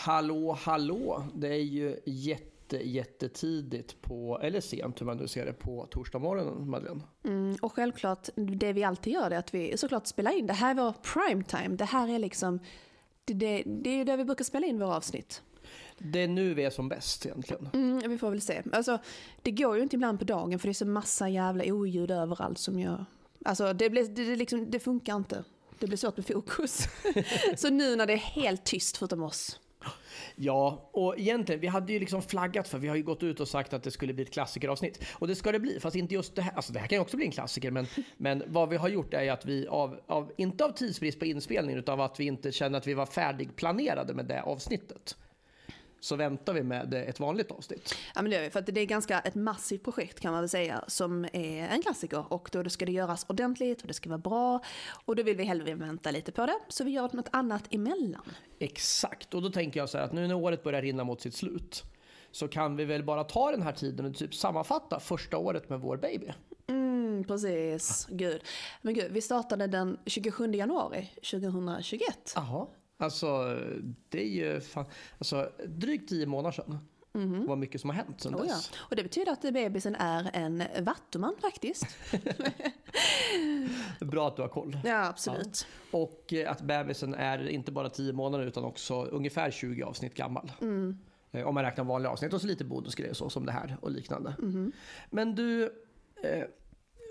Hallå, hallå! Det är ju jätte, jättetidigt på, eller sent hur man nu ser det, på torsdag morgonen, Madeleine. Mm, och självklart, det vi alltid gör är att vi såklart spelar in. Det här är vår prime time. Det här är liksom, det, det, det är där vi brukar spela in våra avsnitt. Det är nu vi är som bäst egentligen. Mm, vi får väl se. Alltså, det går ju inte ibland på dagen för det är så massa jävla oljud överallt som gör... Alltså det, blir, det, det, liksom, det funkar inte. Det blir svårt med fokus. så nu när det är helt tyst förutom oss. Ja, och egentligen, vi hade ju liksom flaggat för, vi har ju gått ut och sagt att det skulle bli ett klassikeravsnitt. Och det ska det bli, fast inte just det här. Alltså det här kan ju också bli en klassiker, men, men vad vi har gjort är att vi, av, av, inte av tidsbrist på inspelningen, utan av att vi inte kände att vi var färdigplanerade med det avsnittet så väntar vi med ett vanligt avsnitt. Ja men det gör vi, för det är ganska ett massivt projekt kan man väl säga som är en klassiker och då ska det göras ordentligt och det ska vara bra och då vill vi hellre vänta lite på det så vi gör något annat emellan. Exakt, och då tänker jag så här att nu när året börjar rinna mot sitt slut så kan vi väl bara ta den här tiden och typ sammanfatta första året med vår baby. Mm, precis, gud. Men gud, vi startade den 27 januari 2021. Jaha. Alltså, det är ju fan, alltså, drygt tio månader sedan. Mm. Vad mycket som har hänt sedan oh, dess. Ja. Och det betyder att bebisen är en vattuman faktiskt. Bra att du har koll. Ja, absolut. Ja. Och eh, att bebisen är inte bara tio månader utan också ungefär 20 avsnitt gammal. Mm. Eh, om man räknar vanliga avsnitt och så lite bonusgrejer så som det här och liknande. Mm. Men du, eh,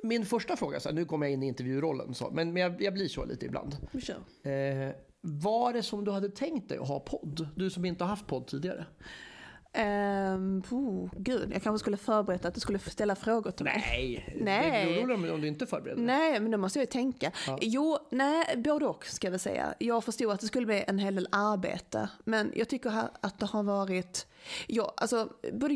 min första fråga, så här, nu kommer jag in i intervjurollen, så, men, men jag, jag, blir så lite ibland. Sure. Eh, var det som du hade tänkt dig att ha podd? Du som inte har haft podd tidigare. Um, oh, gud, jag kanske skulle förberett att du skulle ställa frågor till mig. Nej, nej. det är roligare om du inte förbereder. Nej, men då måste jag ju tänka. Ja. Jo, nej, både och ska jag väl säga. Jag förstod att det skulle bli en hel del arbete. Men jag tycker att det har varit Ja, alltså både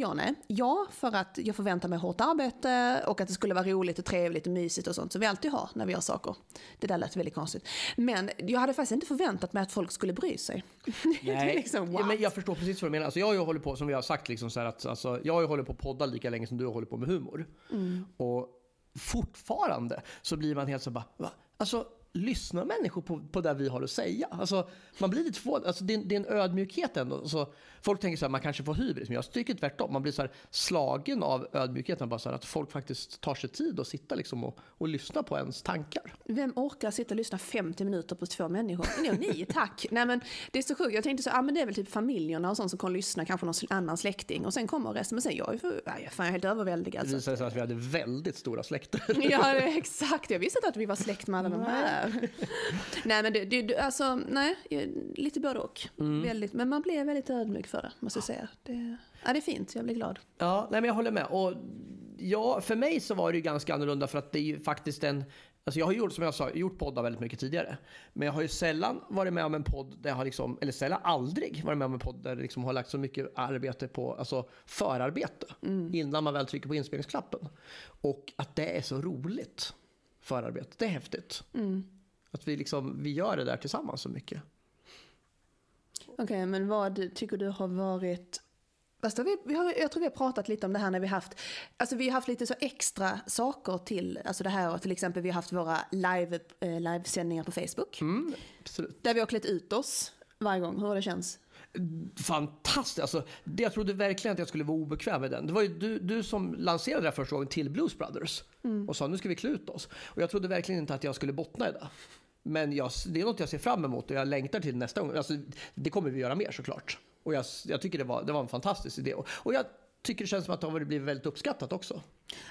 ja för att jag förväntar mig hårt arbete och att det skulle vara roligt och trevligt och mysigt och sånt som vi alltid har när vi gör saker. Det där lät väldigt konstigt. Men jag hade faktiskt inte förväntat mig att folk skulle bry sig. Nej, liksom, ja, men jag förstår precis vad du menar. Alltså, jag har ju hållit på, som vi har sagt, liksom, så att, alltså, jag har ju hållit på podda lika länge som du har hållit på med humor. Mm. Och fortfarande så blir man helt så bara, va? Alltså, lyssnar människor på, på det vi har att säga? Alltså, man blir lite förvånad. Alltså, det, det, är en ödmjukhet ändå. Alltså, folk tänker så här, man kanske får hybris, men jag tycker tvärtom. Man blir så här slagen av ödmjukheten. Bara så här, att folk faktiskt tar sig tid att sitta liksom och, och lyssna på ens tankar. Vem orkar sitta och lyssna 50 minuter på två människor? Nej, ni, tack. Nej, men det är så sjukt. Jag tänkte så, ah, men det är väl typ familjerna och sånt som kommer lyssna, kanske någon annan släkting. Och sen kommer resten. Men sen jag är, för, jag är fan helt överväldigad. Det visade sig att vi hade väldigt stora släkter. ja, exakt. Jag visste inte att vi var släkt med alla de här. nej, men det, det, alltså, nej, lite både och. Mm. Väldigt, men man blir väldigt ödmjuk för det, måste jag säga. Det, ja, det är fint, jag blir glad. Ja, nej, men jag håller med. Och ja, för mig så var det ju ganska annorlunda för att det är ju faktiskt en Alltså jag har gjort, som jag sa, gjort poddar väldigt mycket tidigare. Men jag har ju sällan varit med om en podd där jag har liksom, eller sällan aldrig varit med om en podd där det liksom har lagt så mycket arbete på, alltså förarbete. Mm. Innan man väl trycker på inspelningsklappen. Och att det är så roligt, förarbete. Det är häftigt. Mm. Att vi, liksom, vi gör det där tillsammans så mycket. Okej, okay, men vad tycker du har varit Fast vi, vi har, jag tror vi har pratat lite om det här när vi haft, alltså vi har haft lite så extra saker till, alltså det här till exempel vi har haft våra live, eh, livesändningar på Facebook. Mm, där vi har klätt ut oss varje gång, hur har det känts? Fantastiskt! Alltså, det, jag trodde verkligen att jag skulle vara obekväm med den. Det var ju du, du som lanserade det här första gången till Blues Brothers. Mm. Och sa nu ska vi klä ut oss. Och jag trodde verkligen inte att jag skulle bottna i det. Men jag, det är något jag ser fram emot och jag längtar till nästa gång. Alltså, det kommer vi göra mer såklart. Och jag, jag tycker det var, det var en fantastisk idé. Och jag tycker det känns som att det har blivit väldigt uppskattat också.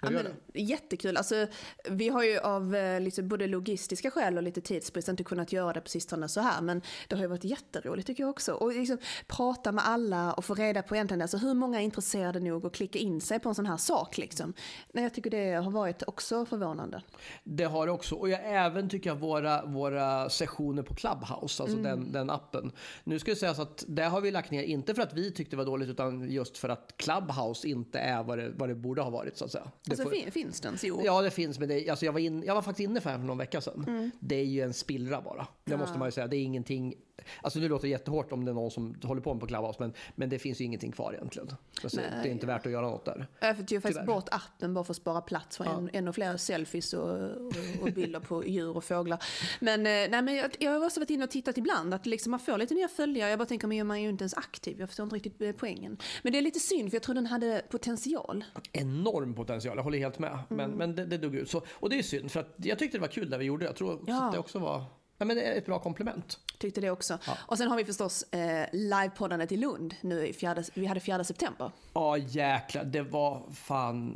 Ja, men, jättekul. Alltså, vi har ju av liksom, både logistiska skäl och lite tidsbrist inte kunnat göra det på sistone så här. Men det har ju varit jätteroligt tycker jag också. Och liksom, prata med alla och få reda på egentligen alltså, hur många är intresserade nog att klicka in sig på en sån här sak. Liksom. Nej, jag tycker det har varit också förvånande. Det har det också. Och jag även tycker att våra, våra sessioner på Clubhouse, alltså mm. den, den appen. Nu ska jag säga så att det har vi lagt ner, inte för att vi tyckte det var dåligt, utan just för att Clubhouse inte är vad det, vad det borde ha varit så att säga. Alltså, får... finns den? Jo. Ja, det finns. Men det, alltså jag, var in, jag var faktiskt inne för, för någon vecka sedan. Mm. Det är ju en spillra bara. Det måste man ju säga. Det är ingenting Alltså nu låter det jättehårt om det är någon som håller på med på Clubhouse men, men det finns ju ingenting kvar egentligen. Alltså, det är inte värt att göra något där. Jag tog faktiskt bort appen bara för att spara plats för ja. en, ännu fler selfies och, och, och, bilder på djur och fåglar. Men, eh, nej, men jag, jag har också varit inne och tittat ibland att liksom man får lite nya följare. Jag bara tänker, men man är ju inte ens aktiv. Jag förstår inte riktigt eh, poängen. Men det är lite synd för jag tror den hade potential. Enorm potential, jag håller helt med. Men, mm. men det, det dog ut. Så, och det är synd för att jag tyckte det var kul när vi gjorde det. Jag tror ja. att det också var Ja, men det är ett bra komplement. Tyckte det också. Ja. Och sen har vi förstås eh, livepoddandet i Lund nu i fjärde, vi hade 4 september. Ja jäklar, det var fan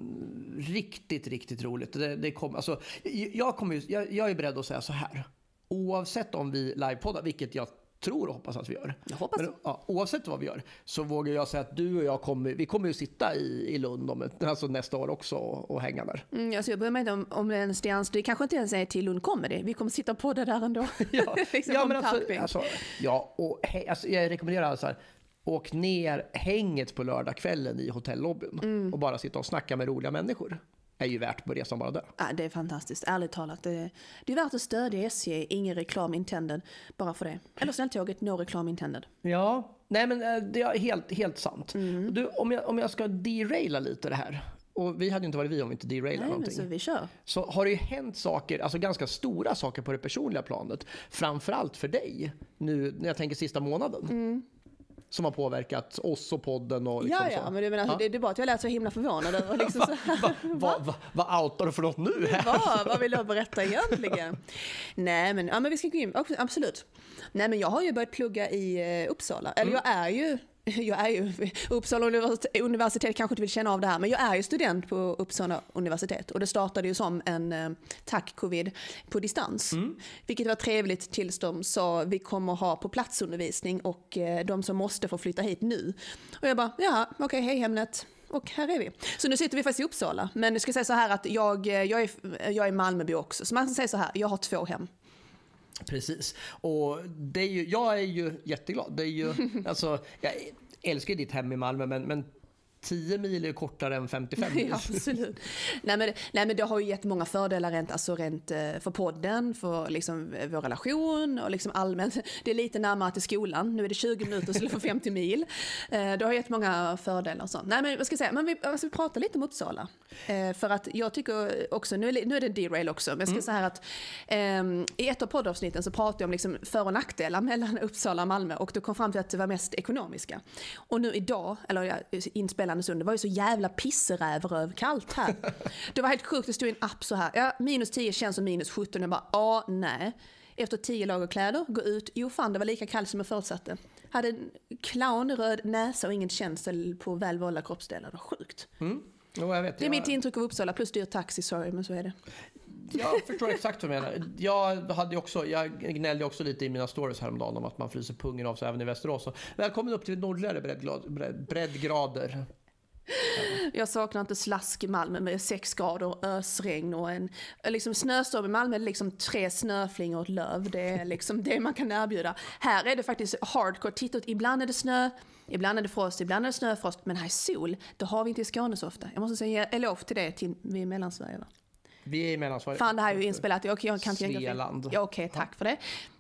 riktigt, riktigt roligt. Det, det kom, alltså, jag, kommer, jag, jag är beredd att säga så här. Oavsett om vi livepoddar, vilket jag tror och hoppas att vi gör. Jag hoppas Men, ja, oavsett vad vi gör så vågar jag säga att du och jag kommer, vi kommer ju sitta i, i Lund om, alltså nästa år också och, och hänga där. Mm, alltså jag bryr mig inte om, om ens det, det kanske inte ens är till Lund Comedy. Vi kommer sitta på det där ändå. ja, liksom ja men alltså, alltså, ja, och he, alltså, jag rekommenderar alltså här, åk ner hänget på lördagskvällen i hotellobbyn mm. och bara sitta och snacka med roliga människor är ju värt på resan bara det. Ja, det är fantastiskt, ärligt talat. Det är, det är värt att stödja SJ, ingen reklam intended, bara för det. Eller snälltåget, no reklam intended. Ja, nej men eh, det är helt, helt sant. Mm. Du, om, jag, om jag ska deraila lite det här. Och vi hade ju inte varit vi om vi inte derailade någonting. Så, vi kör. så har det ju hänt saker, alltså ganska stora saker på det personliga planet. Framförallt för dig, nu när jag tänker sista månaden. Mm som har påverkat oss och podden och liksom Ja, ja, så. men du menar, ja. det, det är bara att jag lät så himla förvånad över liksom va, va, va, va, Vad outar du för något nu? Va, vad vill jag berätta egentligen? Nej, men, ja, men vi ska gå in, absolut. Nej, men jag har ju börjat plugga i uh, Uppsala, eller mm. jag är ju jag är ju, Uppsala universitet kanske inte vill känna av det här, men jag är ju student på Uppsala universitet och det startade ju som en eh, tack covid på distans. Mm. Vilket var trevligt tills de sa vi kommer ha på platsundervisning och eh, de som måste får flytta hit nu. Och jag bara, ja okej, okay, hej Hemnet. Och här är vi. Så nu sitter vi faktiskt i Uppsala. Men jag ska säga så här att jag, jag, är, jag är Malmöby också. Så man kan säga så här, jag har två hem. Precis. Och det är ju, jag är ju jätteglad. Det är ju, alltså, jag älskar ditt hem i Malmö men, men 10 mil är kortare än 55 mil. Ja, absolut. nej, men, nej, men det har ju gett många fördelar rent, alltså rent eh, för podden, för liksom eh, vår relation och liksom allmänt. Det är lite närmare till skolan. Nu är det 20 minuter istället för 50 mil. Eh, det har gett många fördelar och sånt. Nej, men vad ska jag säga? Men vi, alltså, vi pratar lite om Uppsala. För att jag tycker också, nu är, nu är det en derail också, men jag ska mm. säga att um, i ett av poddavsnitten så pratade jag om liksom för och nackdelar mellan Uppsala och Malmö och då kom fram till att det var mest ekonomiska. Och nu idag, eller inspelande Stenungsund. Det var ju så jävla pisserävrövkallt här. det var helt sjukt, det stod en app så här. Ja, minus 10 känns som minus 17. Jag bara, ja, nej. Efter 10 lager kläder, gå ut. Jo fan, det var lika kallt som jag förutsatte. Hade en clownröd näsa och ingen känsel på väl valda kroppsdelar. Det var sjukt. Mm. Jo, jag vet, det är jag... mitt intryck av Uppsala, plus dyr taxi, sorry, men så är det. Jag förstår exakt vad du menar. Jag, hade också, jag gnällde också lite i mina stories häromdagen om att man fryser pungen av sig även i Västerås. Så välkommen upp till nordligare breddgrader. Jag saknar inte slask i Malmö med sex grader, ösregn och en liksom snöstorm i Malmö är liksom tre snöflingor och ett löv. Det är liksom det man kan erbjuda. Här är det faktiskt hardcore. Titta ibland är det snö, ibland är det frost, ibland är det snöfrost. Men här är sol. Det har vi inte i Skåne så ofta. Jag måste säga eloge till det, till, vi är i Mellansverige va? Vi är i Mellansverige. Fan det här är ju inspelat, jag, jag kan inte Svealand. Ja okej, okay, tack för det.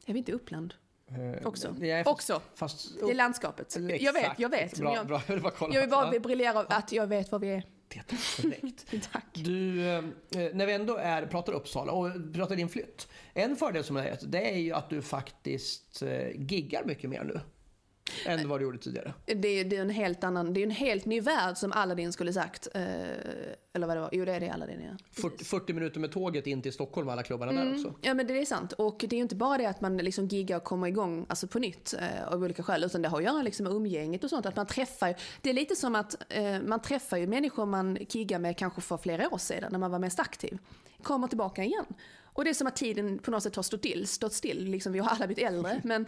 Är vi inte Uppland? Eh, också. Det fast, också. Fast, det är landskapet. Exakt. Jag vet, jag vet. Bra, jag, bra. Jag, vill bara kolla. jag vill bara briljera att jag vet var vi är. Det är korrekt. Tack. Du, eh, när vi ändå är, pratar Uppsala och pratar din flytt. En fördel som är det är ju att du faktiskt eh, giggar mycket mer nu än vad du gjorde tidigare. Det är, det är en helt annan, det är en helt ny värld som Aladdin skulle sagt. Eh, eller vad det var, jo det är det Aladdin ja. 40, 40 minuter med tåget in till Stockholm alla klubbarna mm. där också. Ja men det är sant. Och det är ju inte bara det att man liksom giggar och kommer igång alltså på nytt eh, av olika skäl. Utan det har att göra liksom med umgänget och sånt. Att man träffar, det är lite som att eh, man träffar ju människor man giggar med kanske för flera år sedan när man var mest aktiv. Kommer tillbaka igen. Och det är som att tiden på något sätt har stått still. Stått still. Liksom, vi har alla blivit äldre. men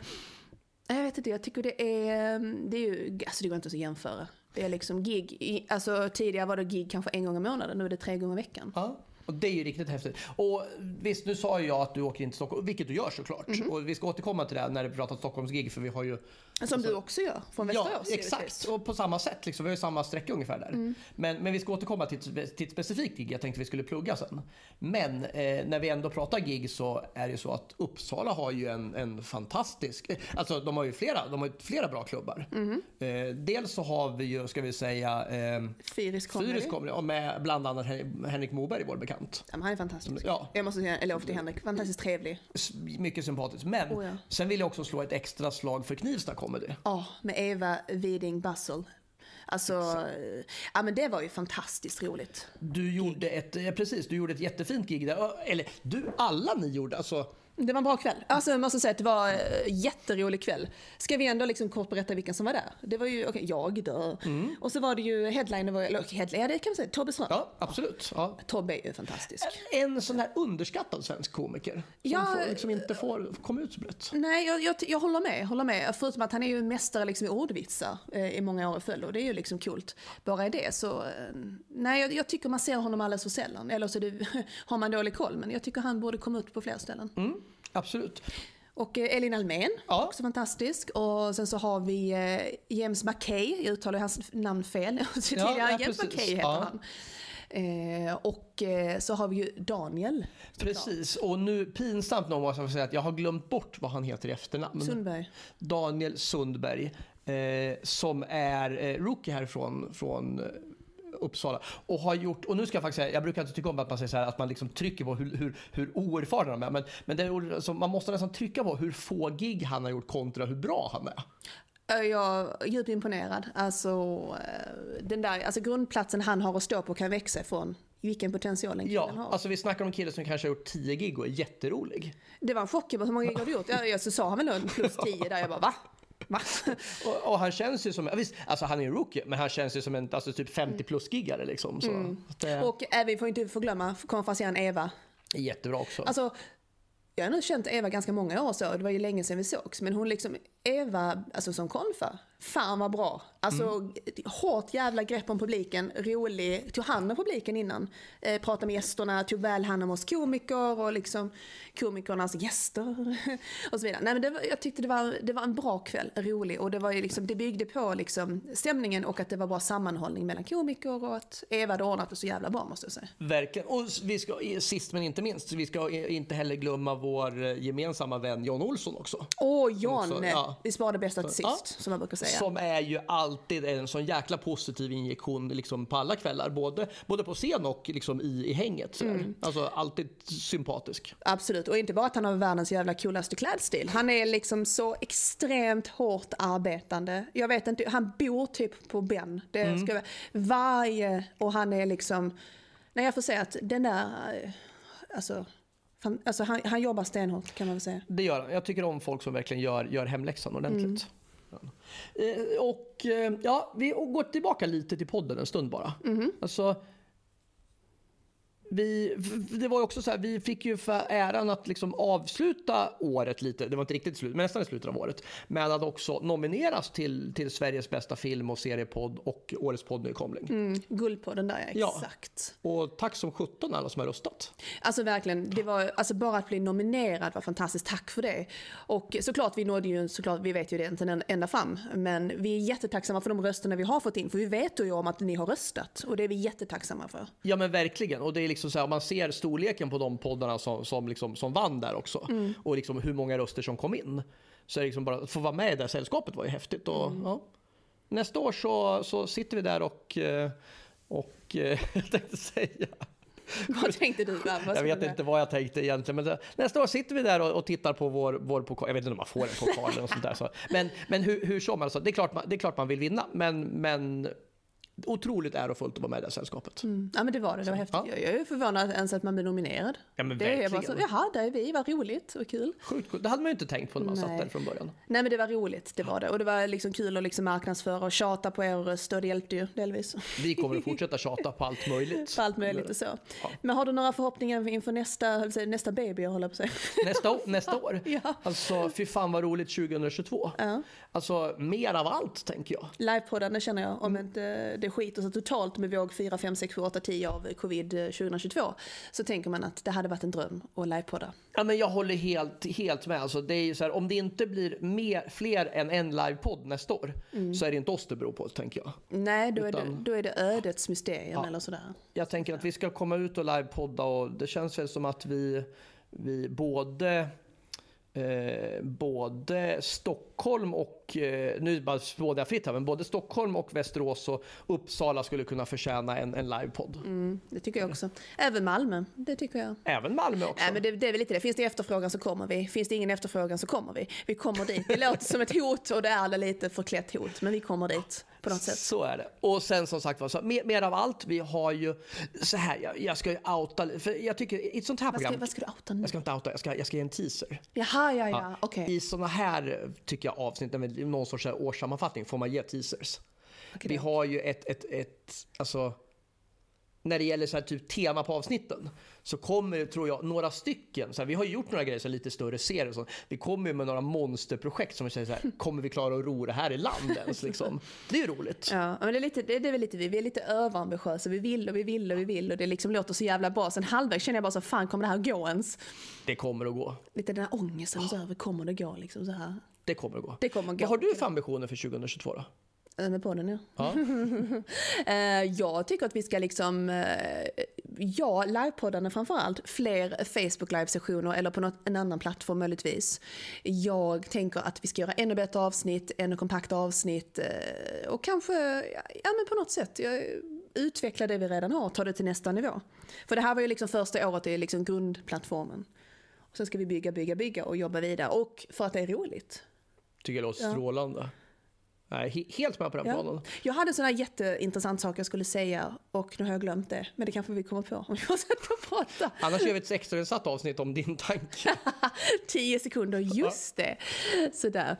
jag vet inte, jag tycker det är, det är ju, alltså det går inte att jämföra. Det är liksom gig, alltså tidigare var det gig kanske en gång i månaden, nu är det tre gånger i veckan. Ja. Och det är ju riktigt häftigt. Och visst, nu sa ju jag att du åker in till Stockholm, vilket du gör såklart. Mm -hmm. Och vi ska återkomma till det när vi pratar Stockholmsgig, för vi har ju Som alltså, du också gör från Västerås. Ja, exakt. Och på samma sätt. Liksom. Vi har ju samma sträcka ungefär där. Mm. Men, men vi ska återkomma till, till ett specifikt gig jag tänkte vi skulle plugga sen. Men eh, när vi ändå pratar gig så är det så att Uppsala har ju en, en fantastisk, eh, alltså de har ju flera, de har flera bra klubbar. Mm. Eh, dels så har vi ju, ska vi säga, eh, Fyris Comedy. och med bland annat Henrik Moberg, vår bekant. Ja, han är fantastisk. Ja. Jag måste säga en eloge till Henrik, fantastiskt trevlig. Mycket sympatisk. Men oh, ja. sen vill jag också slå ett extra slag för Knivsta Comedy. Ja, med Eva Widing Bassel. Alltså, ja men det var ju fantastiskt roligt. Du gjorde ett, ja, precis, du gjorde ett jättefint gig där. Eller du, alla ni gjorde, alltså det var en bra kväll. Alltså jag måste säga att det var en eh, jätterolig kväll. Ska vi ändå liksom kort berätta vilka som var där? Det var ju, okej, okay, jag då. Mm. Och så var det ju headliner, var, eller headliner, det kan man säga, Tobbe Ström. Ja, absolut. Ja. Tobbe är ju fantastisk. En sån här underskattad svensk komiker. Som ja, får, liksom inte får komma ut så brett. Nej, jag, jag, jag, håller med, håller med. Förutom att han är ju mästare liksom i ordvitsar eh, i många år i följd och det är ju liksom kul. Bara i det så, eh, nej jag, jag, tycker man ser honom alldeles för sällan. Eller så det, har man dålig koll, men jag tycker han borde komma ut på fler ställen. Mm. Absolut. Och eh, Elin Almen, ja. också fantastisk. Och sen så har vi eh, James McKay, jag uttalar hans namn fel. Tidigare ja, ja, James McKay heter ja. han. Eh, och eh, så har vi ju Daniel. Precis, och nu pinsamt nog måste jag säga att jag har glömt bort vad han heter i efternamn. Sundberg. Daniel Sundberg. Eh, som är eh, rookie härifrån från Uppsala. Och har gjort, och nu ska jag faktiskt säga, jag brukar inte tycka om att man säger så här, att man liksom trycker på hur, hur, hur oerfarna de är. Men, men det är, alltså, man måste nästan trycka på hur få gig han har gjort kontra hur bra han är. Jag är djupt imponerad. Alltså, eh, den där, alltså grundplatsen han har att stå på kan växa ifrån vilken potential en kille ja, har. Alltså vi snackar om en kille som kanske har gjort 10 gig och är jätterolig. Det var en chock, hur många gig har du gjort? Jag, jag så sa han väl plus 10 där, jag bara va? Och, och, han känns ju som, visst, alltså han är en rookie, men han känns ju som en alltså, typ 50 plus giggare liksom. Så, mm. det... Och äh, vi får inte förglömma konferensen Eva. Jättebra också. Alltså, jag har nu känt Eva ganska många år så, det var ju länge sedan vi sågs, men hon liksom, Eva, alltså som konfa, fan vad bra. Alltså mm. hårt jävla grepp om publiken, rolig, tog hand om publiken innan. Eh, pratade med gästerna, tog väl hand om oss komiker och liksom komikernas gäster och så vidare. Nej men det var, jag tyckte det var, det var en bra kväll, rolig och det var ju liksom, det byggde på liksom stämningen och att det var bra sammanhållning mellan komiker och att Eva hade ordnat det så jävla bra måste jag säga. Verkligen, och vi ska, sist men inte minst, vi ska inte heller glömma vår eh, gemensamma vän Jan Olsson också. Åh Jan, ja. Vi sparar det bästa till sist ja. som jag brukar säga. Som är ju alltid en sån jäkla positiv injektion liksom på alla kvällar. Både, både på scen och liksom i, i hänget. Mm. Alltså alltid sympatisk. Absolut, och inte bara att han har världens jävla coolaste klädstil. Han är liksom så extremt hårt arbetande. Jag vet inte, han bor typ på Ben. Det mm. ska vara varje, och han är liksom, nej jag får säga att den där, alltså Alltså han, han jobbar stenhårt kan man väl säga. Det gör han. Jag tycker om folk som verkligen gör, gör hemläxan ordentligt. Mm. Eh, och eh, ja, vi går tillbaka lite till podden en stund bara. Mm. Alltså, vi, det var också så här, vi fick ju för äran att liksom avsluta året lite, det var inte riktigt slut, men nästan i slutet av året, med att också nomineras till, till Sveriges bästa film och seriepodd och Årets poddnykomling. Mm, Guldpodden där ja, exakt. Ja. Och tack som sjutton alla som har röstat. Alltså verkligen, det var, alltså bara att bli nominerad var fantastiskt, tack för det. Och såklart, vi nådde ju såklart, vi vet ju det inte ända fram, men vi är jättetacksamma för de rösterna vi har fått in, för vi vet ju om att ni har röstat och det är vi jättetacksamma för. Ja men verkligen, och det är liksom liksom så här, man ser storleken på de poddarna som, som, liksom, som vann där också mm. och liksom hur många röster som kom in. Så är det liksom bara att få vara med i det sällskapet var ju häftigt. Och, mm. ja. Nästa år så, så sitter vi där och, eh, och eh, jag tänkte säga vad tänkte du? Där? jag vet inte vad jag tänkte egentligen. Men nästa år sitter vi där och, och tittar på vår, vår pokal. Jag vet inte om man får en pokal och sånt där. Så. Men, men hur, hur som, alltså, det, är klart man, det är klart man vill vinna. Men, men otroligt ärofullt att vara med i det sällskapet. Mm. Ja men det var det, det var häftigt. Ja. Jag är förvånad ens att man blir nominerad. Ja men det verkligen. Är bara så, Jaha, där är vi, vad roligt och kul. Sjukt coolt. Det hade man ju inte tänkt på när man Nej. satt där från början. Nej men det var roligt, det var det. Och det var liksom kul att liksom marknadsföra och tjata på er röst och det hjälpte ju delvis. Vi kommer att fortsätta tjata på allt möjligt. på allt möjligt och så. Ja. Men har du några förhoppningar inför nästa, nästa baby jag håller på sig? Nästa, nästa år? ja. Alltså fy fan vad roligt 2022. Ja. Alltså mer av allt tänker jag. Livepoddande känner jag, om inte det det skiter sig totalt med våg 4, 5, 6, 7, 8, 10 av covid 2022 så tänker man att det hade varit en dröm att livepodda. Ja, men jag håller helt, helt med. Alltså, det är så här, om det inte blir mer, fler än en livepodd nästa år mm. så är det inte oss det beror på, tänker jag. Nej, då, Utan, är, det, då är det ödets mysterium ja, eller sådär. Jag tänker att vi ska komma ut och livepodda och det känns väl som att vi, vi både Eh, både Stockholm och, eh, nu bara spådar jag fritt här, men både Stockholm och Västerås och Uppsala skulle kunna förtjäna en, en livepodd. Mm, det tycker jag också. Även Malmö, det tycker jag. Även Malmö också. Nej, men det, det är väl lite det. Finns det efterfrågan så kommer vi. Finns det ingen efterfrågan så kommer vi. Vi kommer dit. Det låter som ett hot och det är lite förklätt hot, men vi kommer dit på något sätt. Så är det. Och sen som sagt var, mer, mer, av allt. Vi har ju så här, jag, jag ska ju outa, för jag tycker i ett sånt här program. Vad ska, vad ska du outa nu? Jag ska inte outa, jag ska, jag ska ge en teaser. Jaha, ja, ja, ja. okej. Okay. I såna här, tycker jag, avsnitt, någon sorts årssammanfattning får man ge teasers. Okay, vi har ju ett, ett, ett, alltså när det gäller så här typ tema på avsnitten så kommer, tror jag, några stycken, så här, vi har gjort några grejer, så här, lite större serier och så, vi kommer med några monsterprojekt som vi säger så här, kommer vi klara att ro det här i land ens liksom? Det är ju roligt. Ja, men det är, lite, det, det är väl lite vi, vi är lite överambitiösa, vi vill och vi vill och vi vill och det liksom låter så jävla bra. Sen halvvägs känner jag bara så fan kommer det här gå ens? Det kommer att gå. Lite den här ångesten, oh. så här, kommer det gå liksom så här? Det kommer att gå. Det kommer att gå. Vad har du för ambitioner för 2022 då? Med podden ja. ja. Eh, jag tycker att vi ska liksom, eh, ja, livepoddarna framförallt, fler Facebook live-sessioner eller på något, en annan plattform möjligtvis. Jag tänker att vi ska göra ännu bättre avsnitt, ännu kompakta avsnitt eh, och kanske, ja men på något sätt, utveckla det vi redan har, ta det till nästa nivå. För det här var ju liksom första året i liksom grundplattformen. Och sen ska vi bygga, bygga, bygga och jobba vidare och för att det är roligt. Tycker det låter strålande. Ja. Nej, helt med på den ja. planen. Jag hade en sån här jätteintressant sak jag skulle säga och nu har jag glömt det. Men det kanske vi kommer på om vi fortsätter att prata. Annars gör vi ett extrainsatt avsnitt om din tanke. Tio sekunder, just det. Sådär.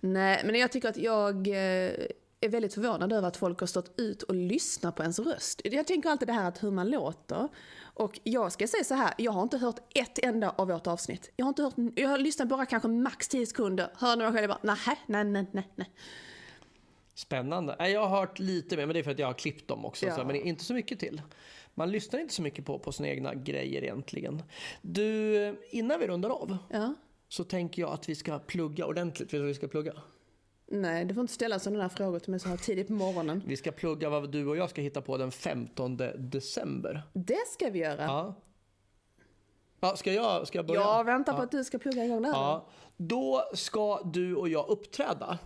Nej, men jag tycker att jag eh, är väldigt förvånad över att folk har stått ut och lyssnat på ens röst. Jag tänker alltid det här att hur man låter. Och jag ska säga så här, jag har inte hört ett enda av vårt avsnitt. Jag har, inte hört, jag har lyssnat bara kanske max tio sekunder, hör några själv bara nej, nej, nej, nej, nej. Spännande. Jag har hört lite mer, men det är för att jag har klippt dem också. Ja. Så, men inte så mycket till. Man lyssnar inte så mycket på, på sina egna grejer egentligen. Du, innan vi rundar av ja. så tänker jag att vi ska plugga ordentligt. Vet du vad vi ska plugga? Nej, du får inte ställa sådana där frågor till mig så här tidigt på morgonen. Vi ska plugga vad du och jag ska hitta på den 15 december. Det ska vi göra. Ja. Ja, ska, jag, ska jag börja? Jag väntar på ja. att du ska plugga igång det här. Ja. Då ska du och jag uppträda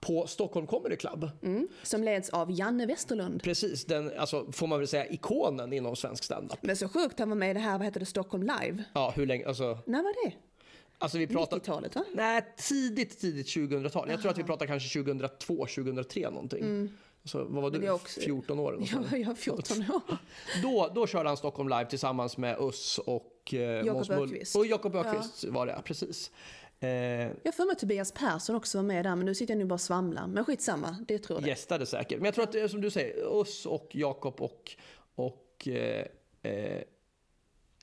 på Stockholm Comedy Club. Mm, som leds av Janne Westerlund. Precis, den, alltså, får man väl säga ikonen inom svensk standup. Men så sjukt, han var med i det här, vad heter det, Stockholm Live? Ja, hur länge, alltså. När var det? Alltså vi pratar... 90-talet va? Nej, tidigt, tidigt 2000-tal. Jag tror att vi pratar kanske 2002, 2003 någonting. Mm. Så, vad var du? Också... 14 år? Ja, jag var 14 år. då, då körde han Stockholm Live tillsammans med Us och eh, Jakob Öqvist. Och Jakob Öqvist ja. var det, precis. Eh, jag får med Tobias Persson också var med där, men nu sitter jag nu bara och svamlar. Men skitsamma, det tror jag. Gästade säkert. Men jag tror att det är som du säger, Us och Jakob och, och eh, eh,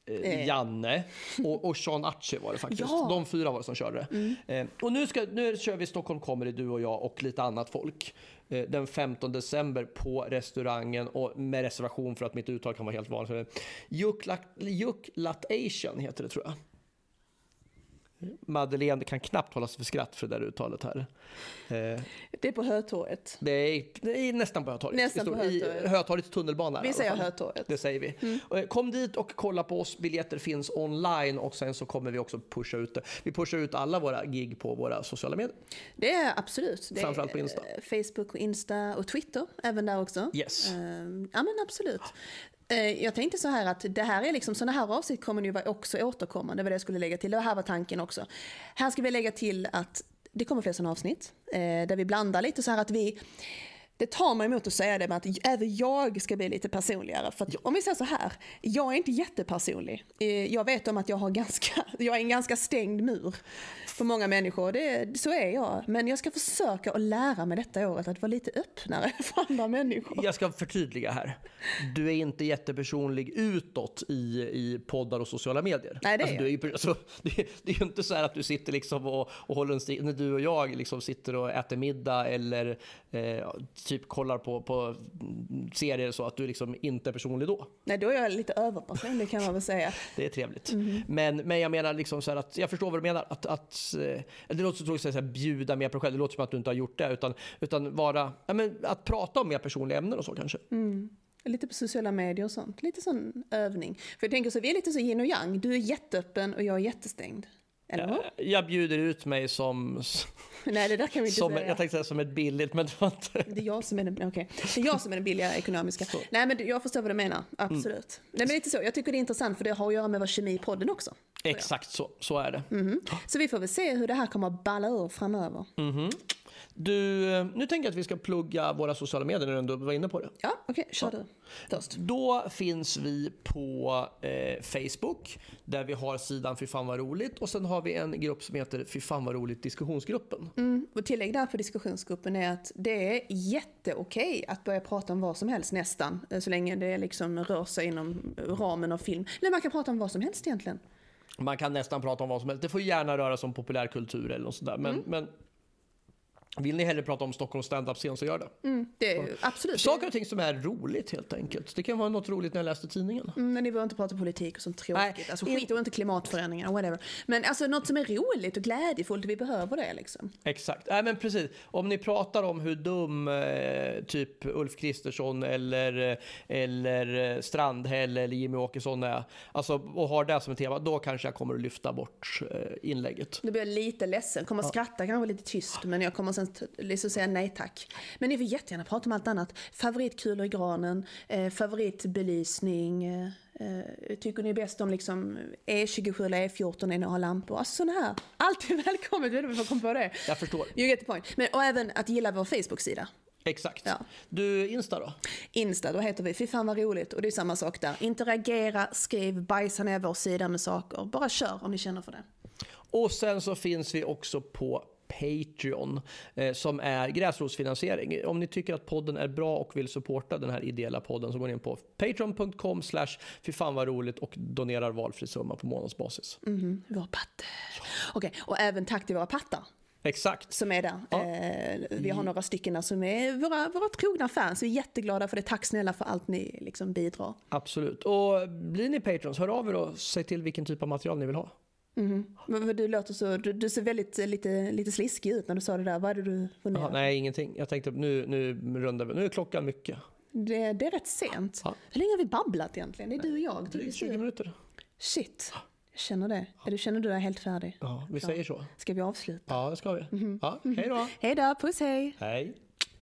eh. Janne och, och Sean Arce var det faktiskt. Ja. De fyra var det som körde. Mm. Eh, och nu, ska, nu kör vi Stockholm Comedy, du och jag och lite annat folk. Eh, den 15 december på restaurangen och med reservation för att mitt uttal kan vara helt vanligt. Juk Lat Asian heter det tror jag. Madeleine kan knappt hålla sig för skratt för det där uttalet här. Eh, det är på Hötorget. Det är, det är nästan på Hötorget. Nästan på Hötorget. I Hötorgets tunnelbana. Vi säger Hötorget. Det säger vi. Mm. Eh, kom dit och kolla på oss. Biljetter finns online och sen så kommer vi också pusha ut det. Vi pushar ut alla våra gig på våra sociala medier. Det är absolut. Det Framförallt på Insta. Facebook, och Insta och Twitter, även där också. Yes. Uh, ja men absolut. Eh, jag tänkte så här att det här är liksom, sådana här avsnitt kommer ju vara också återkommande, det var det jag skulle lägga till. Det här var tanken också. Här ska vi lägga till att det kommer fler sådana avsnitt, eh, där vi blandar lite så här att vi det tar mig emot att säga det, men att även jag ska bli lite personligare. För att, om vi säger så här, jag är inte jättepersonlig. Eh, jag vet om att jag, har ganska, jag är en ganska stängd mur för många människor. Det, så är jag. Men jag ska försöka att lära mig detta året att vara lite öppnare för andra människor. Jag ska förtydliga här. Du är inte jättepersonlig utåt i, i poddar och sociala medier. Nej, det, alltså, är du är, alltså, det, det är ju inte så att du sitter liksom och, och håller en när du och jag liksom sitter och äter middag eller eh, typ kollar på, på serier så att du liksom inte är personlig då. Nej, då är jag lite överpersonlig kan man väl säga. Det är trevligt. Mm. Men, men jag menar liksom så att jag förstår vad du menar. Att, att, eh, det låter så tråkigt att säga bjuda mer på dig själv. Det låter som att du inte har gjort det. Utan, utan vara, ja, men att prata om mer personliga ämnen och så kanske. Mm. Lite på sociala medier och sånt. Lite sån övning. För jag tänker så, vi är lite så yin och yang. Du är jätteöppen och jag är jättestängd. Eller hur? Jag bjuder ut mig som... Nej, det där kan vi inte som, säga. Jag tänkte säga som ett billigt, men det var inte... Det är jag som är den, okay. det är jag som är den billiga ekonomiska. Så. Nej, men jag förstår vad du menar. Absolut. Mm. Nej, men lite så. Jag tycker det är intressant för det har att göra med vad kemi i podden också. Exakt så, så är det. Mm -hmm. Så vi får väl se hur det här kommer att balla ur framöver. Mm -hmm. Du, eh, nu tänker jag att vi ska plugga våra sociala medier när du ändå var inne på det. Ja, okej, okay, kör du först. Då finns vi på eh, Facebook där vi har sidan Fy fan vad roligt och sen har vi en grupp som heter Fy fan vad roligt diskussionsgruppen. Mm, och tillägg där på diskussionsgruppen är att det är jätteokej att börja prata om vad som helst nästan, eh, så länge det liksom rör sig inom ramen av film. Nej, man kan prata om vad som helst egentligen. Man kan nästan prata om vad som helst. Det får gärna röra sig om populärkultur eller något sådär. Men, mm. men vill ni hellre prata om Stockholms standup-scen så gör det. Mm, det är, absolut. Saker och ting som är roligt helt enkelt. Det kan vara något roligt när jag läste tidningen. Mm, men ni behöver inte prata politik och sånt tråkigt. Nej, alltså skit och inte klimatförändringar, whatever. Men alltså något som är roligt och glädjefullt, vi behöver det liksom. Exakt, nej men precis. Om ni pratar om hur dum eh, typ Ulf Kristersson eller, eh, eller eh, Strandhäll eller Jimmy Åkesson är, alltså, och har det som ett tema, då kanske jag kommer att lyfta bort eh, inlägget. Då blir jag lite ledsen, kommer att skratta kanske lite tyst, men jag kommer sen liksom säga nej tack. Men ni får jättegärna prata om allt annat. Favoritkulor i granen, eh, favoritbelysning, eh, eh tycker ni bäst om liksom E27 eller E14 när ni har lampor? Alltså sådana här. Allt är välkommet, vet du varför jag kom på det? Jag förstår. You get the point. Men, och även att gilla vår Facebook-sida. Exakt. Ja. Du, Insta då? Insta, då heter vi Fy fan vad roligt och det är samma sak där. Interagera, skriv, bajsa ner vår sida med saker. Bara kör om ni känner för det. Och sen så finns vi också på Patreon eh, som är gräsrotsfinansiering. Om ni tycker att podden är bra och vill supporta den här ideella podden så går ni in på patreon.com slash fan vad roligt och donerar valfri summa på månadsbasis. Mm, våra pattar. Ja. Okej, okay, och även tack till våra pattar. Exakt. Som är där. Ja. Eh, vi har några stycken som är våra, våra trogna fans. Vi är jätteglada för det. Tack snälla för allt ni liksom bidrar. Absolut. Och blir ni patrons, hör av er och säg till vilken typ av material ni vill ha. Mm. Men du låter så, du, du, ser väldigt lite, lite sliskig ut när du sa det där. Vad är det du funderar på? Nej, ingenting. Jag tänkte nu, nu rundar vi. Nu är klockan mycket. Det, det är rätt sent. Ja. Hur länge har vi babblat egentligen? Det är du och jag. Drygt 20 minuter. Shit. Jag känner det. Ja. Eller känner du dig helt färdig? Ja, vi säger så. Ska vi avsluta? Ja, det ska vi. Mm -hmm. ja, hej då. hej då, puss hej. Hej.